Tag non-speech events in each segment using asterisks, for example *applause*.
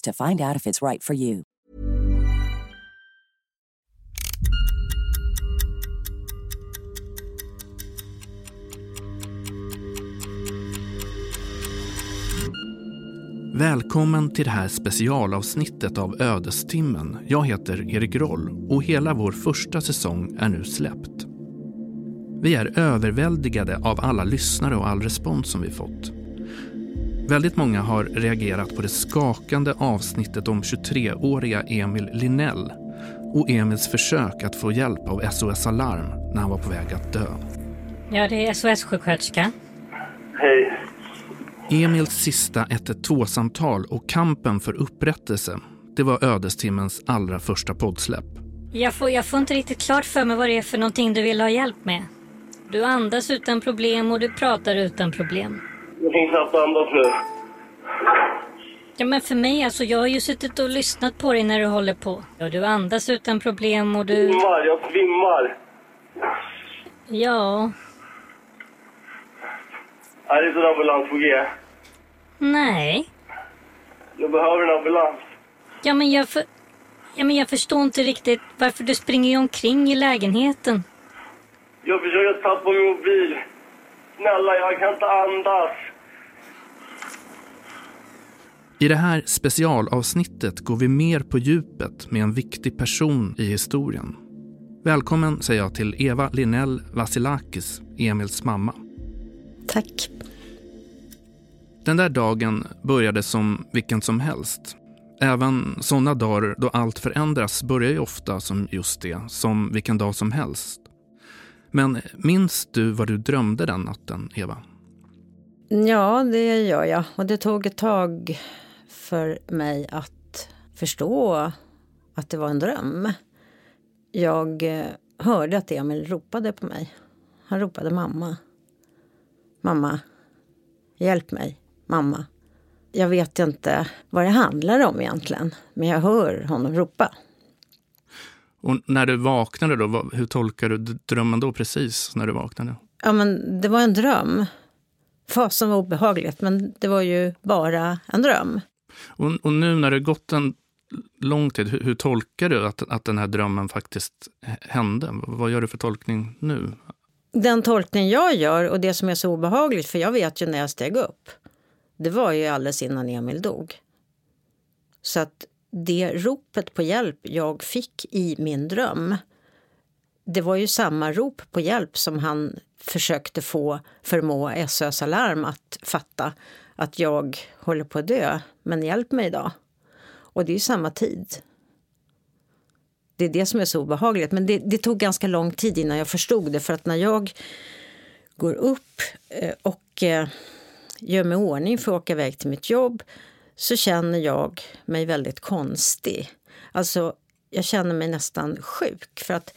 to find out if it's right for you. Välkommen till det här specialavsnittet av Ödestimmen. Jag heter Erik Roll och hela vår första säsong är nu släppt. Vi är överväldigade av alla lyssnare och all respons som vi fått. Väldigt många har reagerat på det skakande avsnittet om 23-åriga Emil Linell och Emils försök att få hjälp av SOS Alarm när han var på väg att dö. Ja, det är SOS-sjuksköterska. Hej. Emils sista 112-samtal och kampen för upprättelse, det var ödestimmens allra första poddsläpp. Jag får, jag får inte riktigt klart för mig vad det är för någonting du vill ha hjälp med. Du andas utan problem och du pratar utan problem. Jag kan knappt andas nu. Ja, men för mig alltså, jag har ju suttit och lyssnat på dig när du håller på. Ja, du andas utan problem och du... Svimmar, jag svimmar. Ja, Är det inte en ambulans på G? nej. Jag behöver en ambulans. Ja, men jag för... Ja, men jag förstår inte riktigt varför du springer omkring i lägenheten. Jag försöker tappa min mobil. Snälla, jag kan inte andas. I det här specialavsnittet går vi mer på djupet med en viktig person i historien. Välkommen säger jag till Eva Linell Vasilakis, Emils mamma. Tack. Den där dagen började som vilken som helst. Även sådana dagar då allt förändras börjar ju ofta som just det, som vilken dag som helst. Men minns du vad du drömde den natten, Eva? Ja, det gör jag. Och det tog ett tag för mig att förstå att det var en dröm. Jag eh, hörde att Emil ropade på mig. Han ropade mamma. Mamma, hjälp mig. Mamma. Jag vet inte vad det handlar om egentligen, men jag hör honom ropa. Och när du vaknade då, hur tolkar du drömmen då precis när du vaknade? Ja, men det var en dröm. Fasen var obehagligt, men det var ju bara en dröm. Och, och nu när det gått en lång tid, hur, hur tolkar du att, att den här drömmen faktiskt hände? Vad gör du för tolkning nu? Den tolkning jag gör och det som är så obehagligt, för jag vet ju när jag steg upp, det var ju alldeles innan Emil dog. Så att det ropet på hjälp jag fick i min dröm, det var ju samma rop på hjälp som han försökte få förmå SOS Alarm att fatta att jag håller på att dö, men hjälp mig då. Och det är ju samma tid. Det är det som är så obehagligt. Men det, det tog ganska lång tid innan jag förstod det. För att när jag går upp eh, och eh, gör mig i ordning för att åka iväg till mitt jobb så känner jag mig väldigt konstig. Alltså, jag känner mig nästan sjuk. För att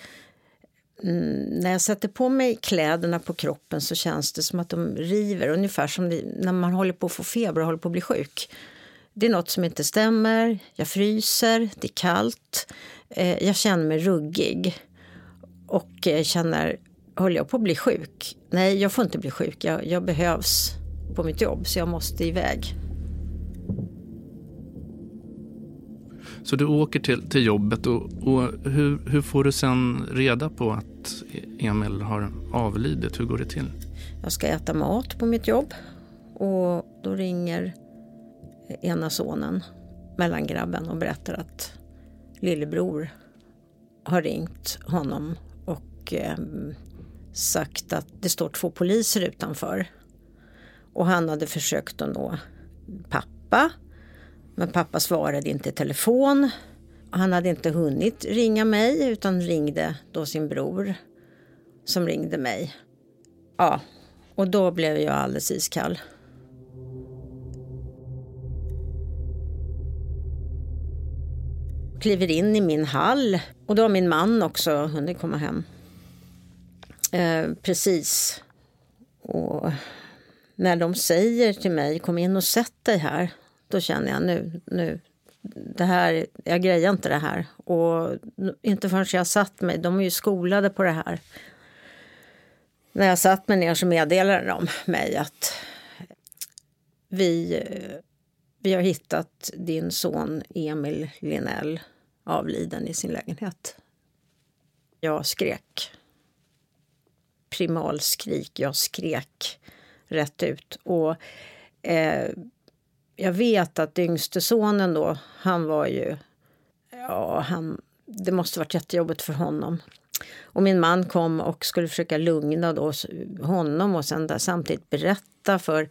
mm, när jag sätter på mig kläderna på kroppen så känns det som att de river. Ungefär som när man håller på att få feber och håller på att bli sjuk. Det är något som inte stämmer. Jag fryser, det är kallt. Eh, jag känner mig ruggig och eh, känner Håller jag på att bli sjuk. Nej, jag får inte bli sjuk. Jag, jag behövs på mitt jobb så jag måste iväg. Så du åker till, till jobbet och, och hur, hur får du sen reda på att Emil har avlidit? Hur går det till? Jag ska äta mat på mitt jobb och då ringer ena sonen, mellangrabben, och berättar att lillebror har ringt honom och eh, sagt att det står två poliser utanför. Och han hade försökt att nå pappa. Men pappa svarade inte i telefon. Han hade inte hunnit ringa mig utan ringde då sin bror som ringde mig. Ja, och då blev jag alldeles iskall. Kliver in i min hall och då har min man också hunnit komma hem. Eh, precis. Och när de säger till mig kom in och sätt dig här. Då känner jag nu, nu det här, jag grejar inte det här. Och inte förrän jag satt mig, de är ju skolade på det här. När jag satt mig ner så meddelade de mig att vi, vi har hittat din son Emil Linell avliden i sin lägenhet. Jag skrek. Primalskrik. Jag skrek rätt ut. Och eh, jag vet att yngste sonen då, han var ju... Ja, han, det måste varit jättejobbigt för honom. Och min man kom och skulle försöka lugna då honom och sen där samtidigt berätta för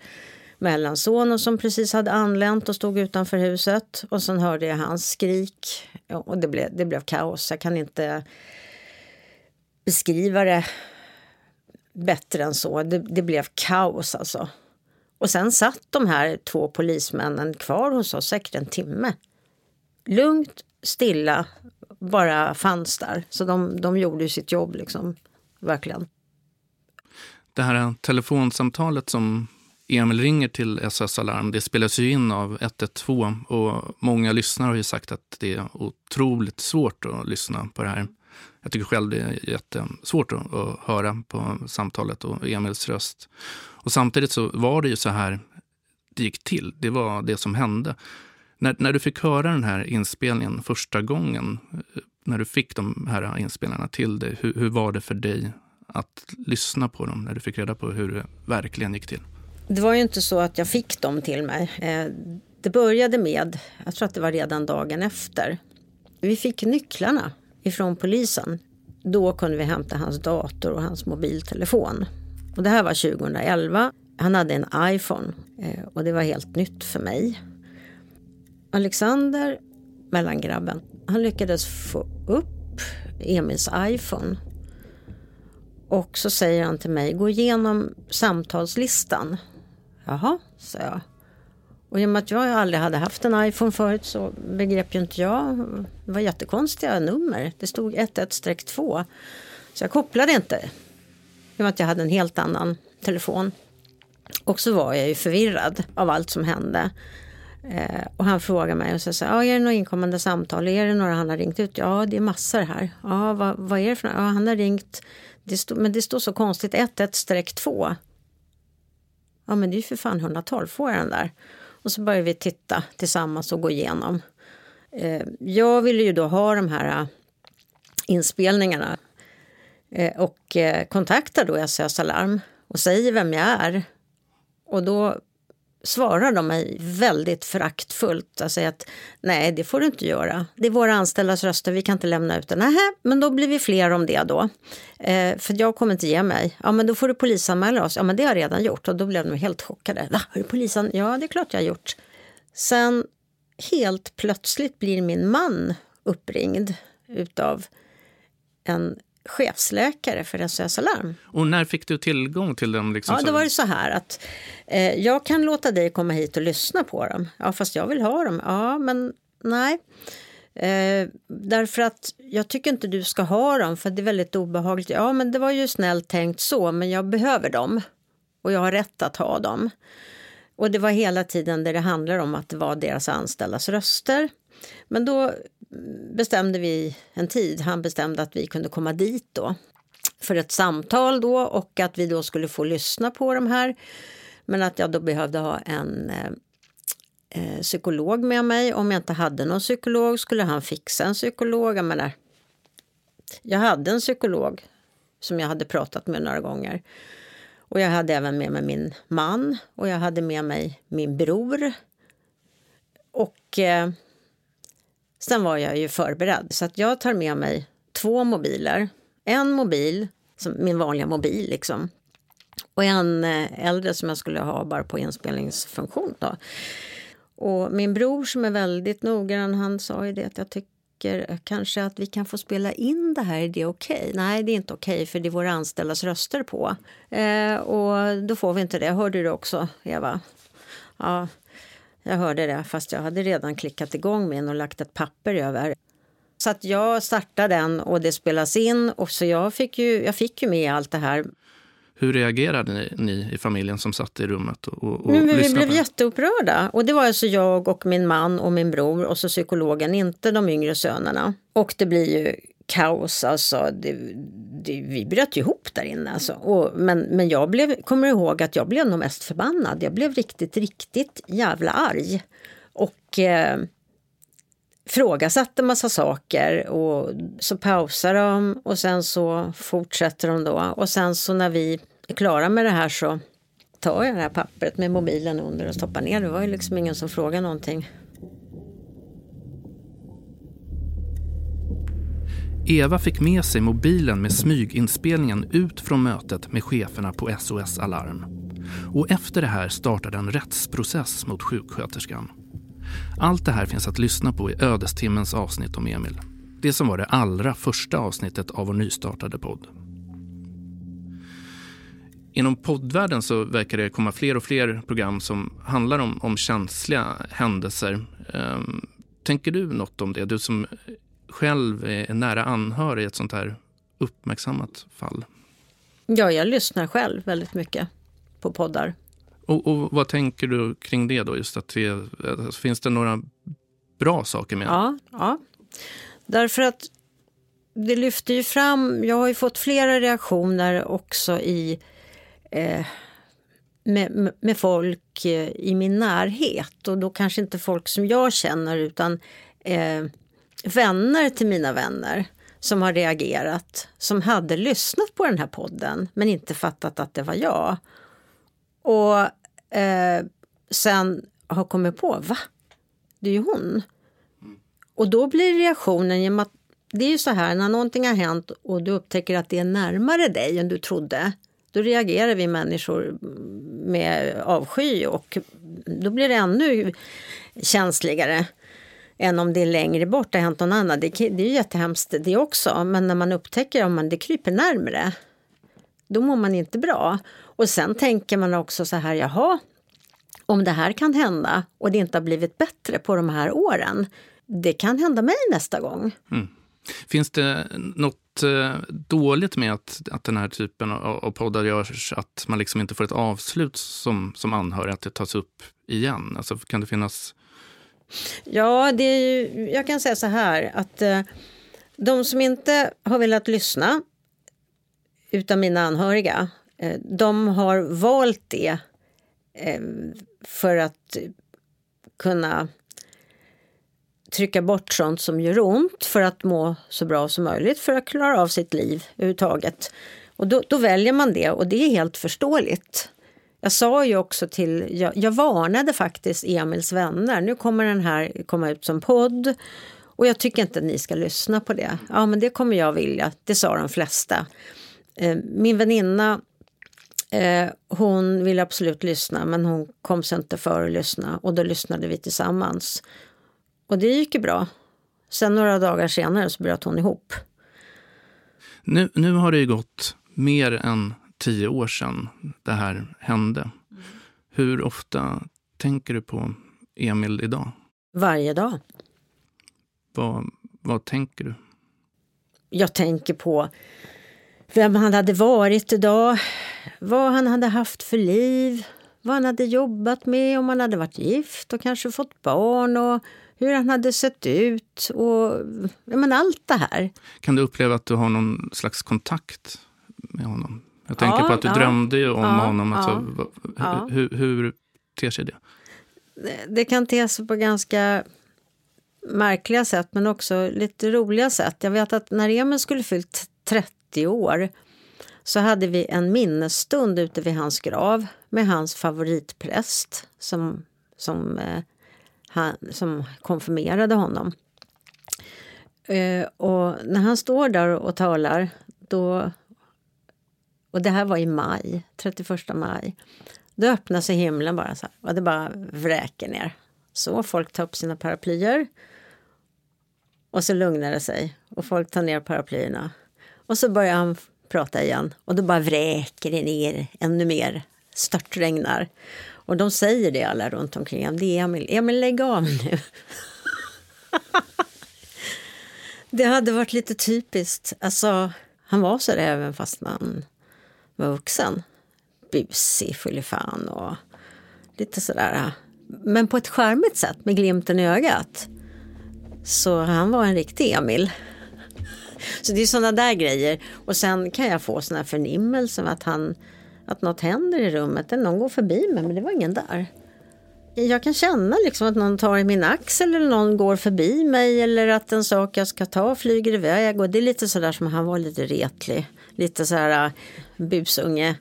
mellansonen som precis hade anlänt och stod utanför huset. Och sen hörde jag hans skrik och det blev, det blev kaos. Jag kan inte beskriva det bättre än så. Det, det blev kaos alltså. Och sen satt de här två polismännen kvar hos oss säkert en timme. Lugnt, stilla, bara fanns där. Så de, de gjorde ju sitt jobb liksom, verkligen. Det här telefonsamtalet som Emil ringer till SOS Alarm, det spelas ju in av 112 och många lyssnare har ju sagt att det är otroligt svårt att lyssna på det här. Jag tycker själv det är jättesvårt att, att höra på samtalet och Emils röst. Och samtidigt så var det ju så här det gick till. Det var det som hände. När, när du fick höra den här inspelningen första gången, eh, när du fick de här inspelningarna till dig, hur, hur var det för dig att lyssna på dem när du fick reda på hur det verkligen gick till? Det var ju inte så att jag fick dem till mig. Eh, det började med, jag tror att det var redan dagen efter. Vi fick nycklarna ifrån polisen. Då kunde vi hämta hans dator och hans mobiltelefon. Och det här var 2011. Han hade en iPhone eh, och det var helt nytt för mig. Alexander, mellangrabben, han lyckades få upp Emils iPhone. Och så säger han till mig, gå igenom samtalslistan. Jaha, sa jag. Och i och med att jag aldrig hade haft en iPhone förut så begrep ju inte jag. Det var jättekonstiga nummer. Det stod 11-2. Så jag kopplade inte. I och med att jag hade en helt annan telefon. Och så var jag ju förvirrad av allt som hände. Eh, och han frågar mig och så säger ja, är det några inkommande samtal? Är det några han har ringt ut? Ja, det är massor här. Ja, vad, vad är det för några? Ja, han har ringt. Det stod, men det står så konstigt 11-2. Ja, men det är ju för fan 112, får jag den där? Och så började vi titta tillsammans och gå igenom. Eh, jag ville ju då ha de här eh, inspelningarna eh, och eh, kontaktar då SOS Alarm och säger vem jag är. Och då svarar de mig väldigt föraktfullt. Alltså att nej, det får du inte göra. Det är våra anställdas röster, vi kan inte lämna ut det. Nej, men då blir vi fler om det då. Eh, för jag kommer inte ge mig. Ja, men då får du polisanmäla oss. Ja, men det har jag redan gjort. Och då blev de helt chockade. Va, har du polisan? Ja, det är klart jag har gjort. Sen helt plötsligt blir min man uppringd utav en chefsläkare för SOS Alarm. Och när fick du tillgång till dem? Liksom ja, då var det så här att eh, jag kan låta dig komma hit och lyssna på dem. Ja, fast jag vill ha dem. Ja, men nej. Eh, därför att jag tycker inte du ska ha dem för det är väldigt obehagligt. Ja, men det var ju snällt tänkt så, men jag behöver dem. Och jag har rätt att ha dem. Och det var hela tiden där det handlar om att det var deras anställdas röster. Men då bestämde vi en tid. Han bestämde att vi kunde komma dit då. för ett samtal då och att vi då skulle få lyssna på de här. Men att jag då behövde ha en eh, eh, psykolog med mig. Om jag inte hade någon psykolog skulle han fixa en psykolog. Jag menar, jag hade en psykolog som jag hade pratat med några gånger. Och jag hade även med mig min man och jag hade med mig min bror. Och eh, sen var jag ju förberedd så att jag tar med mig två mobiler. En mobil, som min vanliga mobil liksom. Och en eh, äldre som jag skulle ha bara på inspelningsfunktion. Då. Och min bror som är väldigt noggrann, han sa ju det att jag tycker kanske att vi kan få spela in det här, är det okej? Okay? Nej, det är inte okej okay, för det är våra anställdas röster på. Eh, och då får vi inte det. Hörde du också, Eva? Ja, jag hörde det, fast jag hade redan klickat igång min och lagt ett papper över. Så att jag startade den och det spelas in och så jag fick ju, jag fick ju med allt det här. Hur reagerade ni, ni i familjen som satt i rummet? Och, och Men vi blev jätteupprörda. Och det var alltså jag och min man och min bror och så psykologen, inte de yngre sönerna. Och det blir ju kaos. Alltså, det, det, vi bröt ihop där inne. Alltså. Och, men men jag blev, kommer ihåg att jag blev nog mest förbannad. Jag blev riktigt, riktigt jävla arg. Och eh, frågasatte massa saker och så pausar de och sen så fortsätter de då. Och sen så när vi är klara med det här så tar jag det här pappret med mobilen under och stoppar ner. Det var ju liksom ingen som frågade någonting. Eva fick med sig mobilen med smyginspelningen ut från mötet med cheferna på SOS Alarm. Och efter det här startade en rättsprocess mot sjuksköterskan. Allt det här finns att lyssna på i ödestimmens avsnitt om Emil. Det som var det allra första avsnittet av vår nystartade podd. Inom poddvärlden så verkar det komma fler och fler program som handlar om, om känsliga händelser. Ehm, tänker du något om det? Du som själv är nära anhörig i ett sånt här uppmärksammat fall? Ja, jag lyssnar själv väldigt mycket på poddar. Och, och vad tänker du kring det då? Just att vi, alltså, finns det några bra saker med Ja, ja. Därför att det lyfter ju fram, jag har ju fått flera reaktioner också i eh, med, med folk eh, i min närhet och då kanske inte folk som jag känner utan eh, vänner till mina vänner som har reagerat, som hade lyssnat på den här podden men inte fattat att det var jag. Och eh, sen har kommit på, va? Det är ju hon. Och då blir reaktionen, genom att det är ju så här när någonting har hänt och du upptäcker att det är närmare dig än du trodde. Då reagerar vi människor med avsky och då blir det ännu känsligare än om det är längre bort, det har hänt någon annan. Det, det är ju jättehemskt det också, men när man upptäcker om man det kryper närmre, då mår man inte bra. Och sen tänker man också så här, jaha, om det här kan hända och det inte har blivit bättre på de här åren, det kan hända mig nästa gång. Mm. Finns det något eh, dåligt med att, att den här typen av, av poddar görs, att man liksom inte får ett avslut som, som anhörig, att det tas upp igen? Alltså, kan det finnas Ja, det är ju, jag kan säga så här att eh, de som inte har velat lyssna utan mina anhöriga, eh, de har valt det eh, för att kunna trycka bort sånt som gör ont för att må så bra som möjligt för att klara av sitt liv överhuvudtaget. Och då, då väljer man det och det är helt förståeligt. Jag sa ju också till, jag, jag varnade faktiskt Emils vänner, nu kommer den här komma ut som podd och jag tycker inte att ni ska lyssna på det. Ja men det kommer jag vilja, det sa de flesta. Eh, min väninna eh, hon ville absolut lyssna men hon kom sig inte för att lyssna och då lyssnade vi tillsammans. Och det gick ju bra. Sen några dagar senare så bröt hon ihop. Nu, nu har det ju gått mer än tio år sedan det här hände. Mm. Hur ofta tänker du på Emil idag? Varje dag. Vad, vad tänker du? Jag tänker på vem han hade varit idag, vad han hade haft för liv, vad han hade jobbat med, om han hade varit gift och kanske fått barn och hur han hade sett ut och men allt det här. Kan du uppleva att du har någon slags kontakt med honom? Jag tänker Ja, på att du ja. drömde ju om Ja, honom. Alltså, ja. Hur, hur ter sig det? Det- Det kan te sig på ganska märkliga sätt men också lite roliga sätt. Jag vet att när Emil skulle fyllt 30 år så hade vi en minnesstund ute vid hans grav med hans favoritpräst som, som, eh, han, som konfirmerade honom. Eh, och när han står där och talar då och det här var i maj, 31 maj. Då öppnar sig himlen bara så här, och det bara vräker ner. Så folk tar upp sina paraplyer. Och så lugnar det sig och folk tar ner paraplyerna. Och så börjar han prata igen och då bara vräker det ner ännu mer. Störtregnar. Och de säger det alla runt omkring. Det är Emil. Emil lägg av nu. *laughs* det hade varit lite typiskt. Alltså, han var så där även fast man var vuxen. Busig, fan och lite sådär. Men på ett charmigt sätt med glimten i ögat. Så han var en riktig Emil. Så det är sådana där grejer. Och sen kan jag få sådana förnimmelser att, han, att något händer i rummet. Någon går förbi mig men det var ingen där. Jag kan känna liksom att någon tar i min axel eller någon går förbi mig eller att en sak jag ska ta flyger iväg. Och det är lite sådär som han var lite retlig. Lite sådär äh, busunge.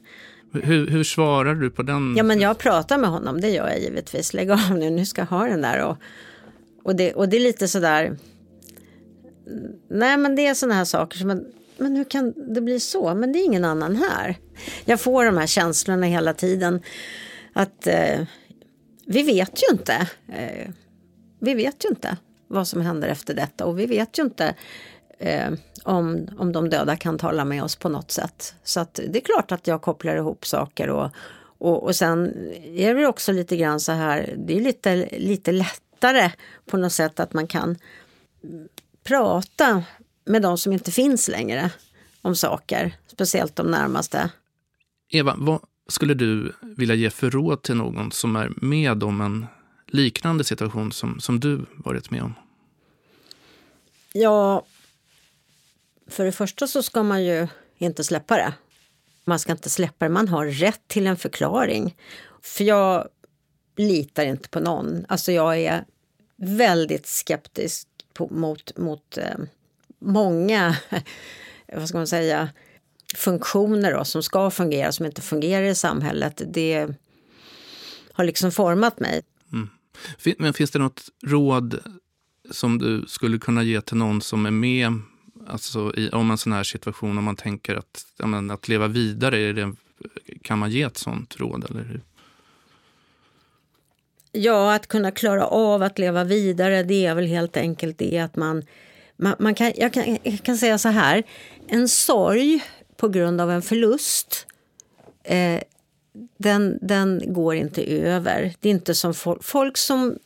Hur, hur svarar du på den? Ja men jag pratar med honom, det gör jag givetvis. Lägg av nu, nu ska jag ha den där. Och, och, det, och det är lite sådär. Nej men det är sådana här saker som man, men hur kan det bli så? Men det är ingen annan här. Jag får de här känslorna hela tiden. Att eh, vi vet ju inte. Eh, vi vet ju inte vad som händer efter detta och vi vet ju inte eh, om, om de döda kan tala med oss på något sätt. Så att det är klart att jag kopplar ihop saker och, och, och sen är det också lite grann så här, det är lite, lite lättare på något sätt att man kan prata med de som inte finns längre om saker, speciellt de närmaste. Eva, vad skulle du vilja ge för råd till någon som är med om en liknande situation som, som du varit med om? Ja, för det första så ska man ju inte släppa det. Man ska inte släppa det, man har rätt till en förklaring. För jag litar inte på någon. Alltså jag är väldigt skeptisk på, mot, mot eh, många, *laughs* vad ska man säga, funktioner då, som ska fungera, som inte fungerar i samhället. Det har liksom format mig. Mm. Men finns det något råd som du skulle kunna ge till någon som är med alltså, i, om en sån här situation, om man tänker att, men, att leva vidare, är det, kan man ge ett sånt råd? Eller hur? Ja, att kunna klara av att leva vidare, det är väl helt enkelt det att man... man, man kan, jag, kan, jag kan säga så här, en sorg på grund av en förlust, eh, den, den går inte över. Det är inte som folk, folk som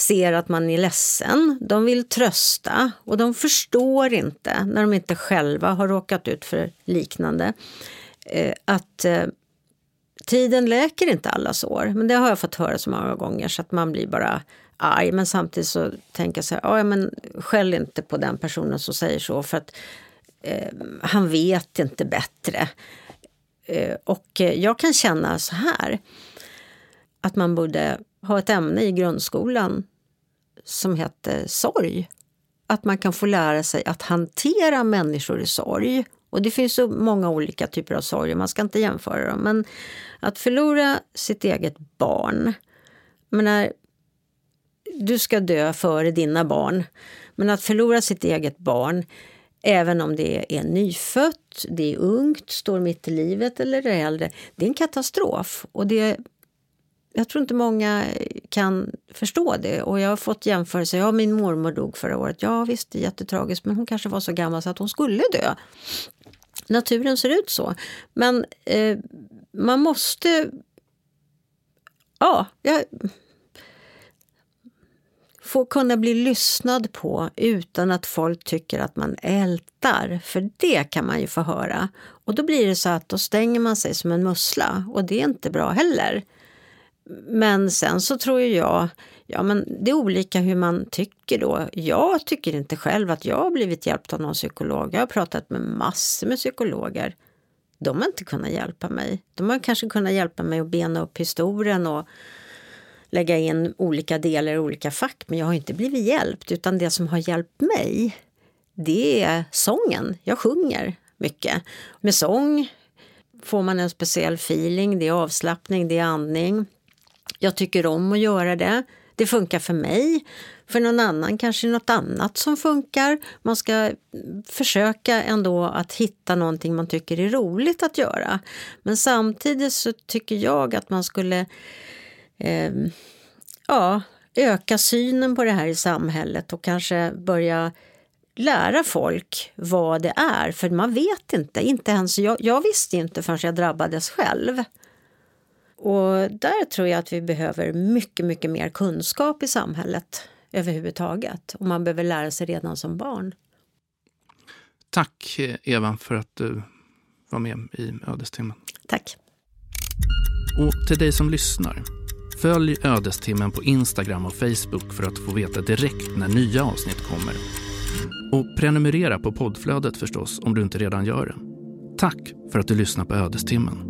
ser att man är ledsen, de vill trösta och de förstår inte, när de inte själva har råkat ut för liknande, eh, att eh, tiden läker inte alla sår. Men det har jag fått höra så många gånger så att man blir bara arg. Men samtidigt så tänker jag så här, ja men skäll inte på den personen som säger så för att eh, han vet inte bättre. Eh, och eh, jag kan känna så här, att man borde ha ett ämne i grundskolan som heter sorg. Att man kan få lära sig att hantera människor i sorg. Och det finns så många olika typer av sorg, man ska inte jämföra dem. Men att förlora sitt eget barn. Men när du ska dö före dina barn. Men att förlora sitt eget barn, även om det är nyfött, det är ungt, står mitt i livet eller är äldre, det är en katastrof. Och det jag tror inte många kan förstå det. Och jag har fått jämförelser. Ja, min mormor dog förra året. Ja, visst, det är jättetragiskt. Men hon kanske var så gammal så att hon skulle dö. Naturen ser ut så. Men eh, man måste... Ja, jag, få kunna bli lyssnad på utan att folk tycker att man ältar. För det kan man ju få höra. Och då blir det så att då stänger man sig som en mussla. Och det är inte bra heller. Men sen så tror jag, ja men det är olika hur man tycker då. Jag tycker inte själv att jag har blivit hjälpt av någon psykolog. Jag har pratat med massor med psykologer. De har inte kunnat hjälpa mig. De har kanske kunnat hjälpa mig att bena upp historien och lägga in olika delar i olika fack. Men jag har inte blivit hjälpt, utan det som har hjälpt mig det är sången. Jag sjunger mycket. Med sång får man en speciell feeling, det är avslappning, det är andning. Jag tycker om att göra det. Det funkar för mig. För någon annan kanske något annat som funkar. Man ska försöka ändå att hitta någonting man tycker är roligt att göra. Men samtidigt så tycker jag att man skulle eh, ja, öka synen på det här i samhället och kanske börja lära folk vad det är, för man vet inte. inte ens jag, jag visste inte förrän jag drabbades själv. Och där tror jag att vi behöver mycket, mycket mer kunskap i samhället överhuvudtaget. Och man behöver lära sig redan som barn. Tack Eva för att du var med i Ödestimmen. Tack. Och till dig som lyssnar. Följ Ödestimmen på Instagram och Facebook för att få veta direkt när nya avsnitt kommer. Och prenumerera på poddflödet förstås om du inte redan gör det. Tack för att du lyssnar på Ödestimmen.